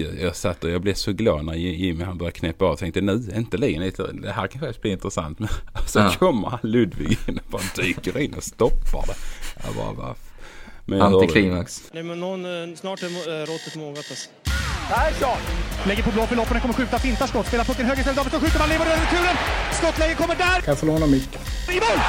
alltså jag, jag satt och jag blev så glad när Jimmy han började knäppa av. Jag tänkte nu, inte Lin, det här kan faktiskt bli intressant. Men så ja. kommer han Ludvig in och bara dyker in och stoppar det. Jag bara, va? Antiklimax. Nej men någon, eh, snart är äh, råttet mogat alltså. Persson! Lägger på blå för loppen, kommer skjuta, fintar skott, spelar pucken höger istället, Davidsson skjuter, man lever över returen! Skottläge kommer där! Kan jag få låna micken? I mål!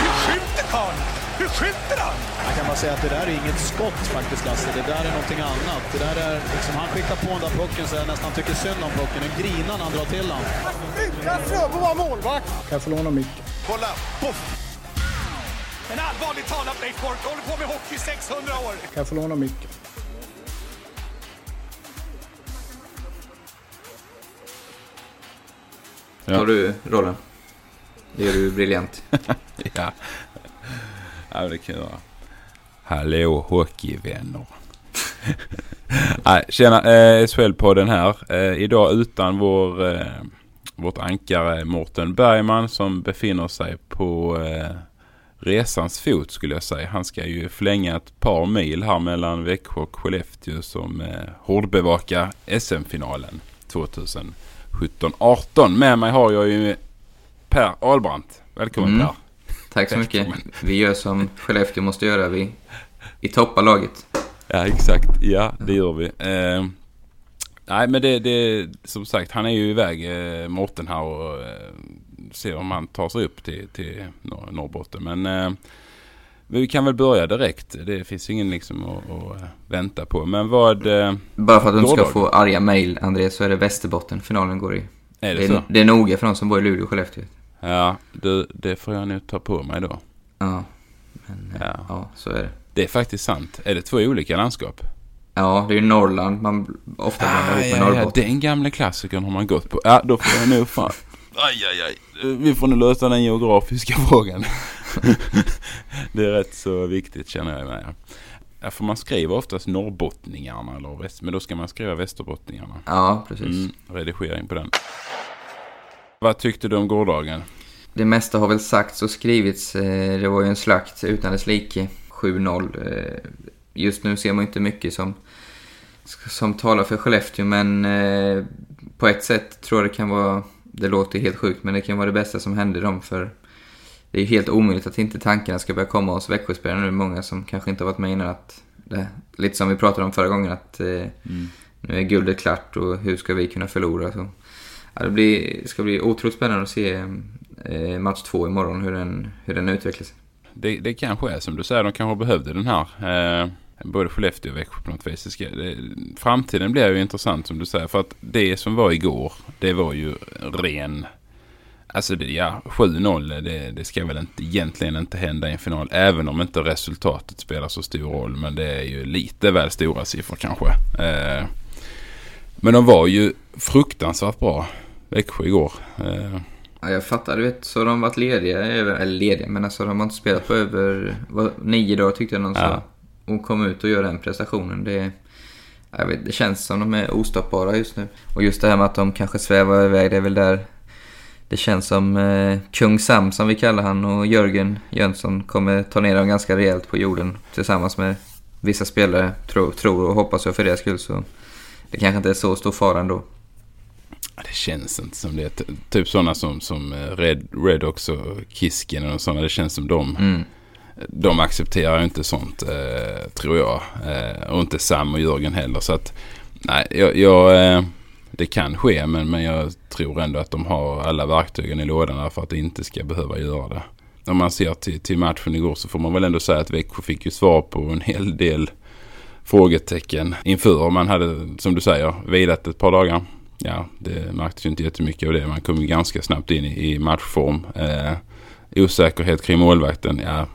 Hur skjuter karln? Hur skjuter han? Jag kan bara säga att det där är inget skott faktiskt, Lasse. Det där är någonting annat. Det där är liksom, han skickar på den där pucken så jag nästan tycker synd om pucken. Den grinar när han drar till den. Utan Fröbo var målvakt! Kan jag få låna micken? Kolla! Poff! En allvarligt talat Leif Boork, håller på med hockey 600 år! Kan jag få låna micken? Ja. Tar du rollen? Det gör du briljant. ja. Ja, det kan jag göra. Hallå hockeyvänner. Nej, tjena, eh, SHL-podden här. Eh, idag utan vår, eh, vårt ankare Mårten Bergman som befinner sig på eh, resans fot skulle jag säga. Han ska ju flänga ett par mil här mellan Växjö och Skellefteå som eh, hårdbevakar SM-finalen 2017-18. Med mig har jag ju Per Ahlbrandt. Välkommen mm. Per. Tack så mycket. Vi gör som Skellefteå måste göra. Vi, vi toppar laget. Ja, exakt. Ja, det gör vi. Eh, nej, men det, det, som sagt, han är ju iväg, eh, Mårten här och eh, ser om han tar sig upp till, till Norr, Norrbotten. Men eh, vi kan väl börja direkt. Det finns ingen liksom att, att vänta på. Men vad... Eh, Bara för att du inte ska få arga mail, André, så är det Västerbotten finalen går i. Är det, det, är, så? det är noga för de som bor i Luleå och Skellefteå. Ja, du, det får jag nog ta på mig då. Ja, men ja. ja, så är det. Det är faktiskt sant. Är det två olika landskap? Ja, det är ju Norrland man ofta blandar ah, ihop med ja, Norrbotten. Ja, den gamla klassikern har man gått på. Ja, då får jag nog fan... Aj, aj, aj. Vi får nu lösa den geografiska frågan. det är rätt så viktigt känner jag med. Ja, för man skriver oftast norrbottningarna eller väst, men då ska man skriva västerbottningarna. Ja, precis. Mm, redigering på den. Vad tyckte du om gårdagen? Det mesta har väl sagts och skrivits. Eh, det var ju en slakt utan dess like. 7-0. Eh, just nu ser man inte mycket som, som talar för Skellefteå, men eh, på ett sätt tror jag det kan vara, det låter helt sjukt, men det kan vara det bästa som hände dem för det är ju helt omöjligt att inte tankarna ska börja komma hos Växjöspelarna nu. Många som kanske inte har varit med innan att, det, lite som vi pratade om förra gången, att mm. nu är guldet klart och hur ska vi kunna förlora? Så, det, blir, ska bli otroligt spännande att se eh, match två imorgon, hur den, hur den utvecklas. Det, det kanske är som du säger, de kanske behövde den här. Eh, både Skellefteå och Växjö på något vis. Det ska, det, framtiden blir ju intressant som du säger. För att det som var igår, det var ju ren... Alltså det, ja, 7-0, det, det ska väl inte, egentligen inte hända i en final. Även om inte resultatet spelar så stor roll. Men det är ju lite väl stora siffror kanske. Eh, men de var ju fruktansvärt bra, Växjö igår. Ja, jag fattar. Du vet, så har de varit lediga, eller lediga, men alltså de har inte spelat på över vad, nio dagar tyckte jag någon ja. sa. Och kom ut och gör den prestationen. Det, jag vet, det känns som de är ostoppbara just nu. Och just det här med att de kanske svävar iväg, det är väl där det känns som eh, Kung Sam, som vi kallar han, och Jörgen Jönsson kommer ta ner dem ganska rejält på jorden tillsammans med vissa spelare, tror, tror och hoppas jag för deras skull. Så det kanske inte är så stor fara ändå. Det känns inte som det. Typ sådana som, som eh, Red, Red också, Kisken och sådana. Det känns som de. Mm. De accepterar inte sånt, eh, tror jag. Eh, och inte Sam och Jörgen heller. Så att, nej, jag, jag eh, det kan ske. Men, men jag tror ändå att de har alla verktygen i lådan för att det inte ska behöva göra det. Om man ser till, till matchen igår så får man väl ändå säga att Växjö fick ju svar på en hel del frågetecken inför. Man hade, som du säger, vilat ett par dagar ja, det märktes ju inte jättemycket av det. Man kom ju ganska snabbt in i, i matchform. Eh, osäkerhet kring målvakten, ja.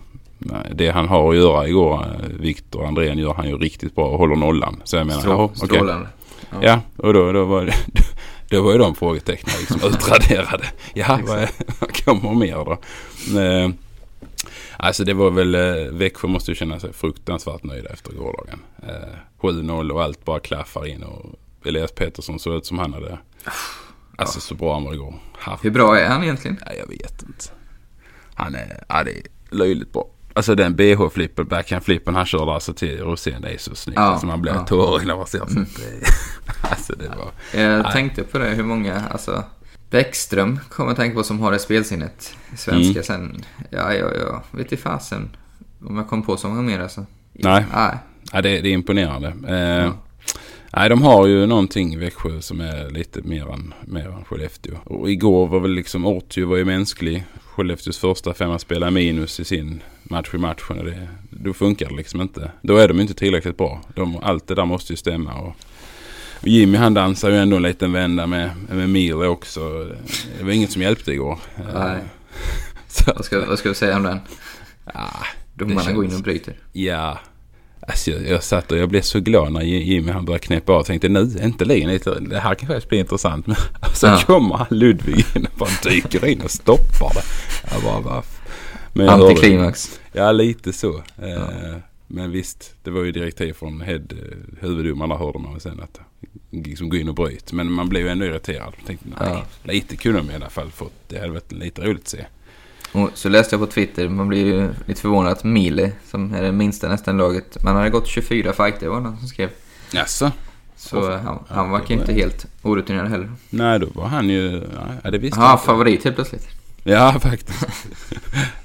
Det han har att göra igår, eh, Viktor Andrén, gör han ju riktigt bra och håller nollan. Så jag menar, Strå, okay. Strålande. Ja. ja, och då, då var det... Då var ju de frågetecknen liksom utraderade. Ja, vad, vad kommer mer då? Eh, alltså det var väl, eh, Växjö måste ju känna sig fruktansvärt nöjda efter gårdagen. Eh, 7-0 och allt bara klaffar in och Elias Petersson såg ut som han hade. Alltså så bra han var igår. Hur bra är han egentligen? Ja, jag vet inte. Han är, ja, det är löjligt bra. Alltså den bh-flippen, backhand-flippen han körde alltså till Rosén. Det är så snyggt. Ja, alltså man blir ja. tårig när man ser sånt. Det- alltså det var... Jag Nej. tänkte på det, hur många, alltså Bäckström kommer jag tänka på som har det spelsinnet. Svenska Mm. sen, ja, ja, ja, vet i fasen om jag kom på så många mer alltså. Nej. Nej. Ja, det, det är imponerande. Eh, Nej, de har ju någonting i Växjö som är lite mer än, mer än Skellefteå. Och igår var väl liksom Ortio var ju mänsklig. Skellefteås första femma spelar minus i sin match i matchen. Och det, då funkar det liksom inte. Då är de inte tillräckligt bra. De, allt det där måste ju stämma. Och, och Jimmy han dansar ju ändå en liten vända med, med Mile också. Det var inget som hjälpte igår. Nej. Vad ska, vad ska vi säga om den? ja, Domarna Det går in känns- och bryter. Ja. Alltså jag, jag satt och jag blev så glad när Jimmy han började knäppa av. tänkte nu, äntligen lite, det här kan faktiskt bli intressant. Men så Ja. kommer han Ludvig in och bara dyker in och stoppar det. Jag bara, va? Men jag Antiklimax. Ja, lite så. Eh, Men visst, det var ju direktiv från head, eh, huvuddomarna hörde man sen att liksom gå in och bryt. Men man blev ju ändå irriterad. Jag tänkte, nej, Ja. lite kunde de i alla fall fått. Det hade varit lite roligt att se. Och så läste jag på Twitter, man blir ju lite förvånad att Mile, som är det minsta nästan laget, man hade gått 24 fighter var det någon som skrev. Jaså? Så Åh, han, han var- inte helt orutinerad heller. Nej, då var han ju... Ja, det visste Han favorit helt plötsligt. Ja, faktiskt.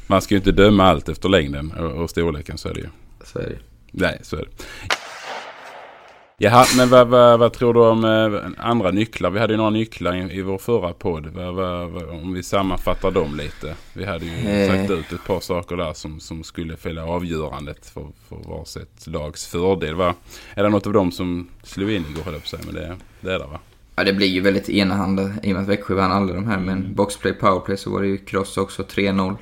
Man ska ju inte döma allt efter längden och storleken så är det ju. Så är det Nej, så är det. Jaha, men vad, vad, vad tror du om eh, andra nycklar? Vi hade ju några nycklar i, i vår förra podd. Vad, om vi sammanfattar dem lite. Vi hade ju Eh. sagt ut ett par saker där som, som skulle fälla avgörandet för, för varsitt lags fördel. Va? Är det något av dem som slog in igår höll jag på säga, men det, det är det va? Ja, det blir ju väldigt enahanda i och med att Växjö vann alla de här. Men boxplay, powerplay så var det ju cross också, 3-0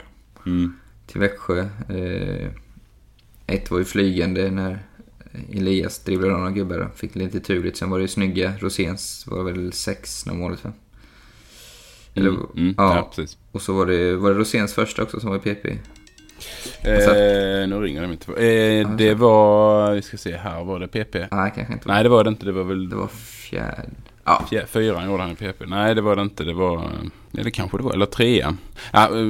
Mm. till Växjö. Eh, ett var ju flygande när Elias dribblade av några gubbar fick lite turligt. Sen var det ju snygga Roséns, var väl 6 när målet va? Eller, Mm, mm, ja. ja, precis. Och så var det, var det Roséns första också som var i PP? Eh, nu ringer de inte. Eh, det var, vi ska se här, var det PP? Nej, kanske inte. Nej det var det inte, det var väl Det var fjärde. Ja, fjär, fyran gjorde han i PP. Nej det var det inte, det var, ja det kanske det var, eller trean. Ja, eh,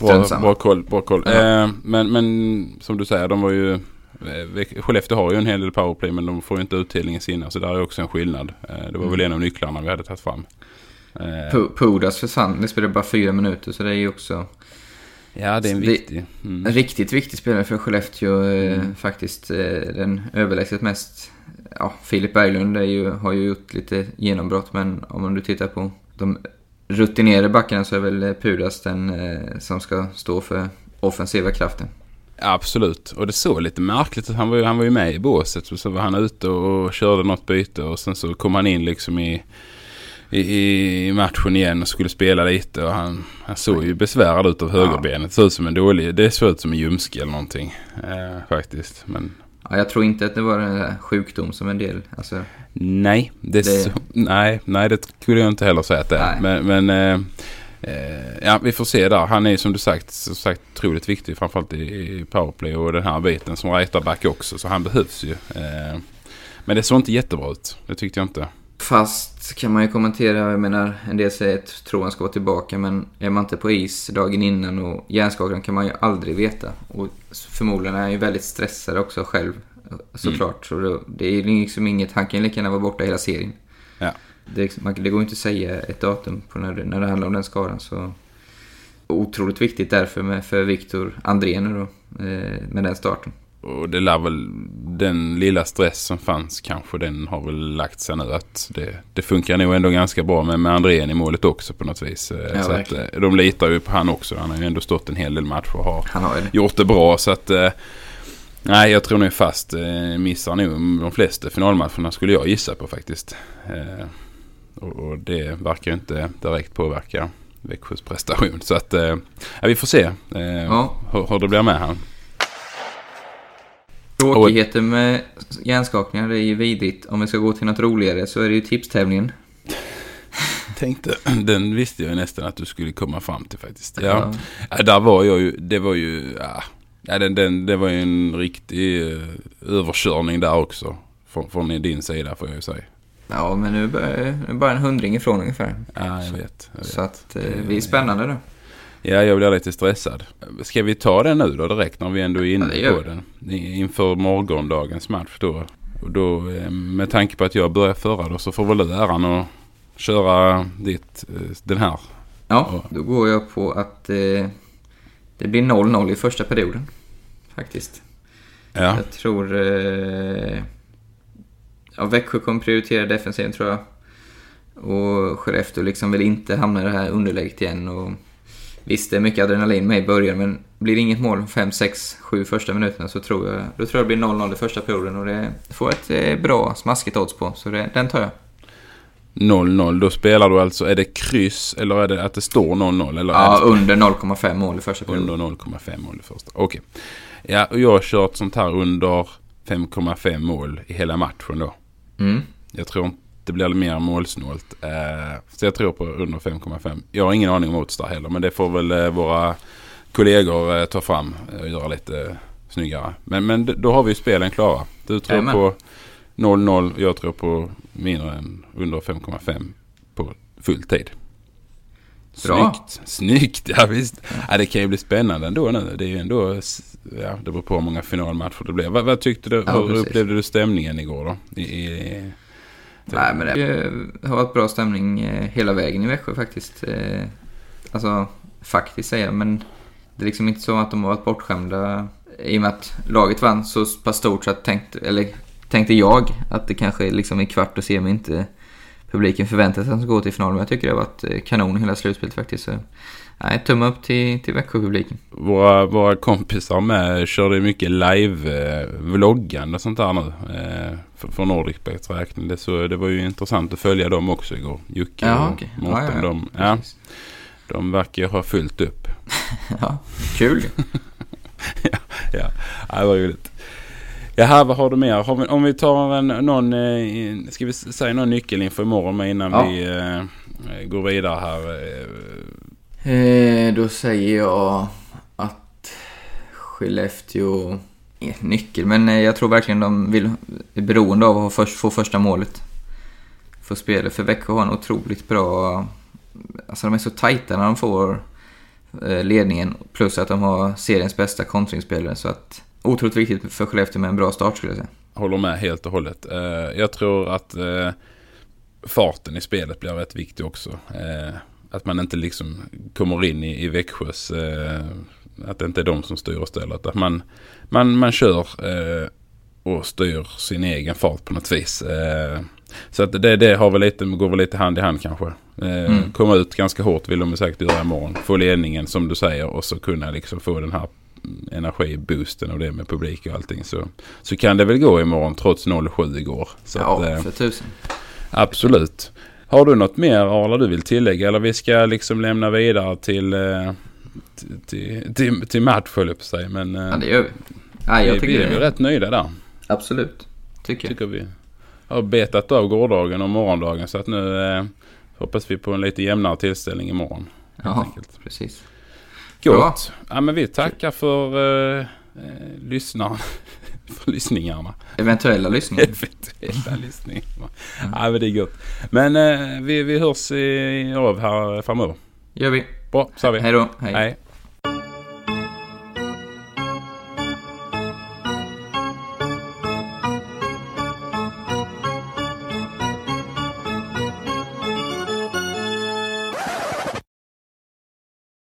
bra, bra koll, bra koll. Ja. Eh, men, men som du säger, de var ju, eh, Skellefteå har ju en hel del powerplay men de får ju inte utdelning i sina så där är också en skillnad. Eh, det var väl en av nycklarna vi hade tagit fram. Eh, Pu- Pudas försvann. Det spelade bara fyra minuter så det är ju också ja det är en viktig. Mm. en riktigt viktig spelare för Skellefteå. eh, Mm. Faktiskt eh, den överlägset mest... Ja, Filip Berglund är ju, har ju gjort lite genombrott men om du tittar på de rutinerade backarna så är väl eh, Pudas den eh, som ska stå för offensiva kraften. Absolut, och det såg lite märkligt ut. Han var ju, han var ju med i båset så var han ute och körde något byte och sen så kom han in liksom i, i, i matchen igen och skulle spela lite och han, han såg ju besvärad ut av högerbenet. Såg ut som en dålig, det såg ut som en ljumske eller någonting eh, faktiskt. Men Ja, jag tror inte att det var en där sjukdom som en del. Alltså, nej, det, Det- Så, nej, nej, det skulle jag inte heller säga att det är. Men, men eh, eh, ja, vi får se där. Han är som du sagt, som sagt otroligt viktig framförallt i, powerplay och den här biten som right-back också. Så han behövs ju. Eh, men det såg inte jättebra ut. Det tyckte jag inte. Fast kan man ju kommentera, jag menar en del säger att tror han ska vara tillbaka men är man inte på is dagen innan och hjärnskakaren kan man ju aldrig veta. Och förmodligen är han ju väldigt stressad också själv såklart. Så det, det är liksom inget, han kan ju lika gärna vara borta hela serien. Ja. Det, man, det går inte att säga ett datum på när, det, när det handlar om den skadan så otroligt viktigt därför med, för Viktor André nu då eh, med den starten. Och det lär väl, den lilla stress som fanns kanske den har väl lagt sig nu. Att det, det funkar nog ändå ganska bra med, med Andrén i målet också på något vis. Eh, Ja, så att, verkligen. eh, de litar ju på han också. Han har ju ändå stått en hel del matcher och har har det. gjort det bra. Så att eh, nej, jag tror nog fast missar nog de flesta finalmatcherna skulle jag gissa på faktiskt. Och, och det verkar ju inte direkt påverka Växjös prestation. Så att eh, vi får se eh, Ja. hur, hur det blir med han. Tråkigheter med hjärnskakningar det är ju vidrigt. Om vi ska gå till något roligare så är det ju tipstävlingen. Tänkte, den visste jag nästan att du skulle komma fram till faktiskt. Ja, ja där var jag ju, det var ju, ja, ja den, den, det var ju en riktig eh, överkörning där också. Från, från din sida får jag ju säga. Ja, men nu börjar- nu är bara en hundring ifrån ungefär. Ja, jag vet. Jag vet. Så att eh, vi är spännande då. Ja, jag blir lite stressad. Ska vi ta den nu då direkt när vi ändå är Ja, inne det gör på den? Inför morgondagens match då. Och då eh, med tanke på att jag börjar förra då så får väl du äran att köra ditt, eh, den här. Ja, då går jag på att eh, det blir 0-0 i första perioden. Faktiskt. Ja, Jag tror... Eh, ja, Växjö kommer prioritera defensiven tror jag. Och Skellefteå liksom vill inte hamna i det här underläget igen. Och visst, det är mycket adrenalin med i början, men blir det inget mål 5, 6, 7 första minuterna så tror jag, då tror jag det blir 0-0 i första perioden. Och det får ett eh, bra, smaskigt odds på, så det, den tar jag. 0-0. Då spelar du alltså, är det kryss eller är det att det står 0-0? Eller Ja, under 0,5 mål i första perioden. under 0,5 mål i första? Okej. Ja, och jag har kört sånt här under 5,5 mål i hela matchen då. Mm. Jag tror det blir mer målsnålt. Eh, så jag tror på under 5,5. Jag har ingen aning om odds där heller. Men det får väl eh, våra kollegor eh, ta fram och göra lite snyggare. Men, men då har vi ju spelen klara. Du tror Jajamän. på 0-0. Jag tror på mindre än under 5,5 på full tid. Bra. Snyggt. Snyggt, ja visst. Ja, det kan ju bli spännande ändå nu. Det är ju ändå, ja det beror på hur många finalmatcher det blir. Vad, vad tyckte du, Ja, hur precis. upplevde du stämningen igår då? I, i, Nej, men det har varit bra stämning eh, hela vägen i Växjö faktiskt. Eh, Alltså, faktiskt säger jag, men det är liksom inte så att de har varit bortskämda i och med att laget vann så pass stort så att tänkte, eller tänkte jag att det kanske liksom i kvart och semi inte publiken förväntar sig att de ska gå till final. Men jag tycker det har varit eh, kanon hela slutspelet faktiskt. Så, nej, tumme upp till, till Växjö-publiken. Våra, våra kompisar med körde mycket live-vloggande och sånt där nu. Eh, för, för Nordicbets räkning. Det, så, det var ju intressant att följa dem också igår. Jocke Ja, och okej. Mårten. Ja, ja. De, ja, de verkar ju ha fullt upp. Ja, kul ja, ja, det var roligt. Jaha, vad har du mer? Har vi, om vi tar en, någon, eh, ska vi säga någon nyckel inför imorgon med innan Ja. vi eh, går vidare här. Eh, Eh, då säger jag att Skellefteå är nyckel, men eh, jag tror verkligen de vill, är beroende av att först, få första målet för spelet. För Växjö har en otroligt bra... Alltså de är så tajta när de får eh, ledningen, plus att de har seriens bästa kontringsspelare. Så att otroligt viktigt för Skellefteå med en bra start skulle jag säga. håller med helt och hållet. Eh, jag tror att eh, farten i spelet blir rätt viktig också. Eh, att man inte liksom kommer in i, i Växjös, att det inte är de som styr och ställer. Att man, man, man kör och styr sin egen fart på något vis. Så att det, det har väl lite, går väl lite hand i hand kanske. Mm. Komma ut ganska hårt vill de säkert göra imorgon. Få ledningen som du säger och så kunna liksom få den här energiboosten och det med publik och allting. Så, så kan det väl gå imorgon trots 0-7 igår. Så att, ja, eh, för tusen. absolut. Har du något mer Arla du vill tillägga? Eller vi ska liksom lämna vidare till, eh, till, till, till, till match höll jag på att säga. Men eh, Ja, det gör vi. Nej, jag vi, vi tycker är väl det. rätt nöjda där. Absolut. Tycker jag. Tycker vi. Har betat av gårdagen och morgondagen. Så att nu eh, hoppas vi på en lite jämnare tillställning imorgon. Ja, precis. Gott. Ja, men vi tackar för eh, eh, lyssnaren. för lyssningarna. Eventuella lyssningar. Eventuella lyssningar. Ja, men det är gott. Men eh, vi, vi hörs i, av här framöver. gör vi. Bra, så vi. Hej då. Hej.